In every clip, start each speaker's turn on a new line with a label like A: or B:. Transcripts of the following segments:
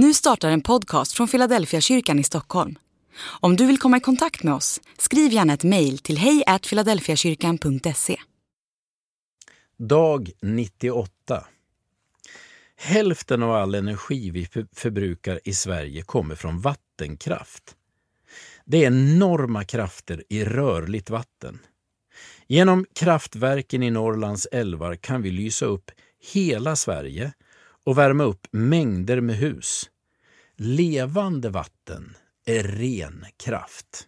A: Nu startar en podcast från Philadelphia kyrkan i Stockholm. Om du vill komma i kontakt med oss, skriv gärna ett mejl till hejfiladelfiakyrkan.se.
B: Dag 98. Hälften av all energi vi förbrukar i Sverige kommer från vattenkraft. Det är enorma krafter i rörligt vatten. Genom kraftverken i Norrlands älvar kan vi lysa upp hela Sverige och värma upp mängder med hus. Levande vatten är ren kraft.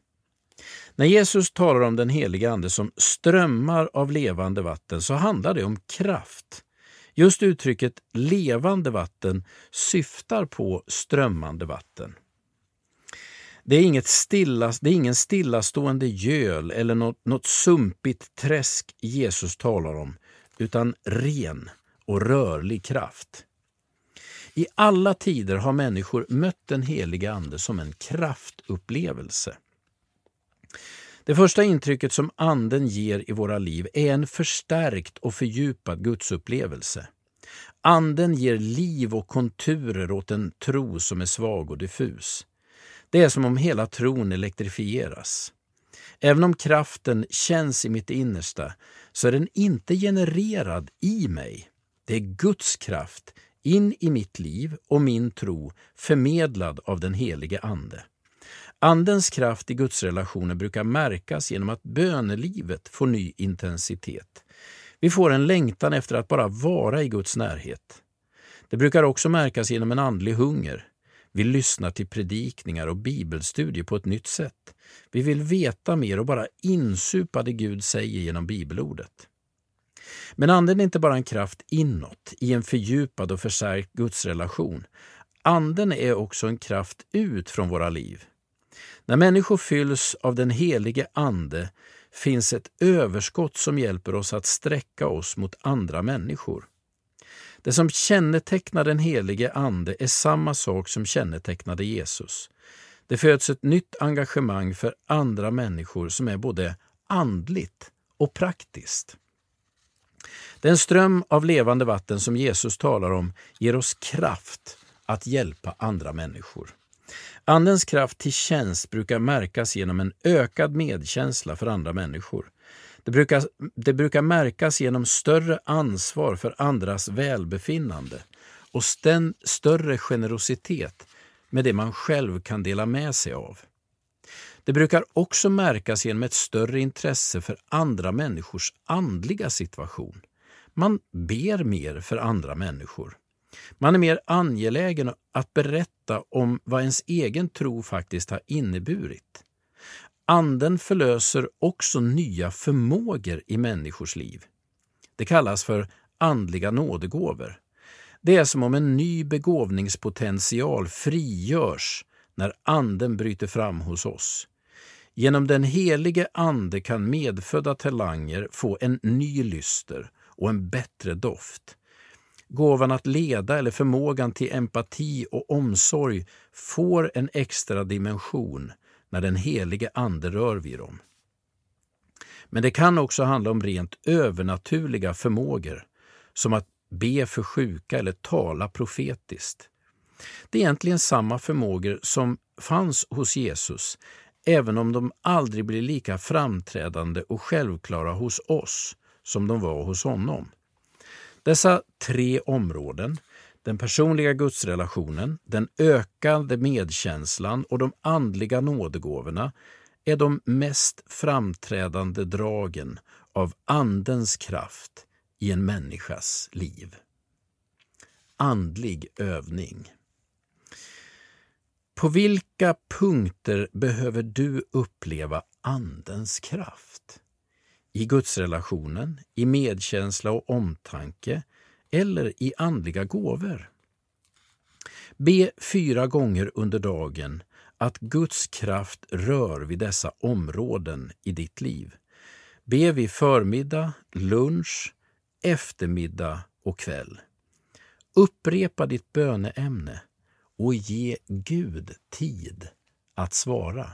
B: När Jesus talar om den heliga Ande som strömmar av levande vatten så handlar det om kraft. Just uttrycket levande vatten syftar på strömmande vatten. Det är, inget stilla, det är ingen stillastående göl eller något, något sumpigt träsk Jesus talar om, utan ren och rörlig kraft. I alla tider har människor mött den heliga Ande som en kraftupplevelse. Det första intrycket som Anden ger i våra liv är en förstärkt och fördjupad gudsupplevelse. Anden ger liv och konturer åt en tro som är svag och diffus. Det är som om hela tron elektrifieras. Även om kraften känns i mitt innersta så är den inte genererad i mig. Det är Guds kraft in i mitt liv och min tro förmedlad av den helige Ande. Andens kraft i gudsrelationer brukar märkas genom att bönelivet får ny intensitet. Vi får en längtan efter att bara vara i Guds närhet. Det brukar också märkas genom en andlig hunger. Vi lyssnar till predikningar och bibelstudier på ett nytt sätt. Vi vill veta mer och bara insupa det Gud säger genom bibelordet. Men Anden är inte bara en kraft inåt, i en fördjupad och förstärkt gudsrelation. Anden är också en kraft ut från våra liv. När människor fylls av den helige Ande finns ett överskott som hjälper oss att sträcka oss mot andra människor. Det som kännetecknar den helige Ande är samma sak som kännetecknade Jesus. Det föds ett nytt engagemang för andra människor som är både andligt och praktiskt. Den ström av levande vatten som Jesus talar om ger oss kraft att hjälpa andra människor. Andens kraft till tjänst brukar märkas genom en ökad medkänsla för andra människor. Det brukar, det brukar märkas genom större ansvar för andras välbefinnande och sten, större generositet med det man själv kan dela med sig av. Det brukar också märkas genom ett större intresse för andra människors andliga situation. Man ber mer för andra människor. Man är mer angelägen att berätta om vad ens egen tro faktiskt har inneburit. Anden förlöser också nya förmågor i människors liv. Det kallas för andliga nådegåvor. Det är som om en ny begåvningspotential frigörs när Anden bryter fram hos oss. Genom den helige Ande kan medfödda talanger få en ny lyster och en bättre doft. Gåvan att leda eller förmågan till empati och omsorg får en extra dimension när den helige Ande rör vid dem. Men det kan också handla om rent övernaturliga förmågor, som att be för sjuka eller tala profetiskt. Det är egentligen samma förmågor som fanns hos Jesus, även om de aldrig blir lika framträdande och självklara hos oss som de var hos honom. Dessa tre områden, den personliga gudsrelationen, den ökande medkänslan och de andliga nådegåvorna, är de mest framträdande dragen av Andens kraft i en människas liv. Andlig övning. På vilka punkter behöver du uppleva Andens kraft? I gudsrelationen, i medkänsla och omtanke eller i andliga gåvor? Be fyra gånger under dagen att Guds kraft rör vid dessa områden i ditt liv. Be vid förmiddag, lunch, eftermiddag och kväll. Upprepa ditt böneämne och ge Gud tid att svara.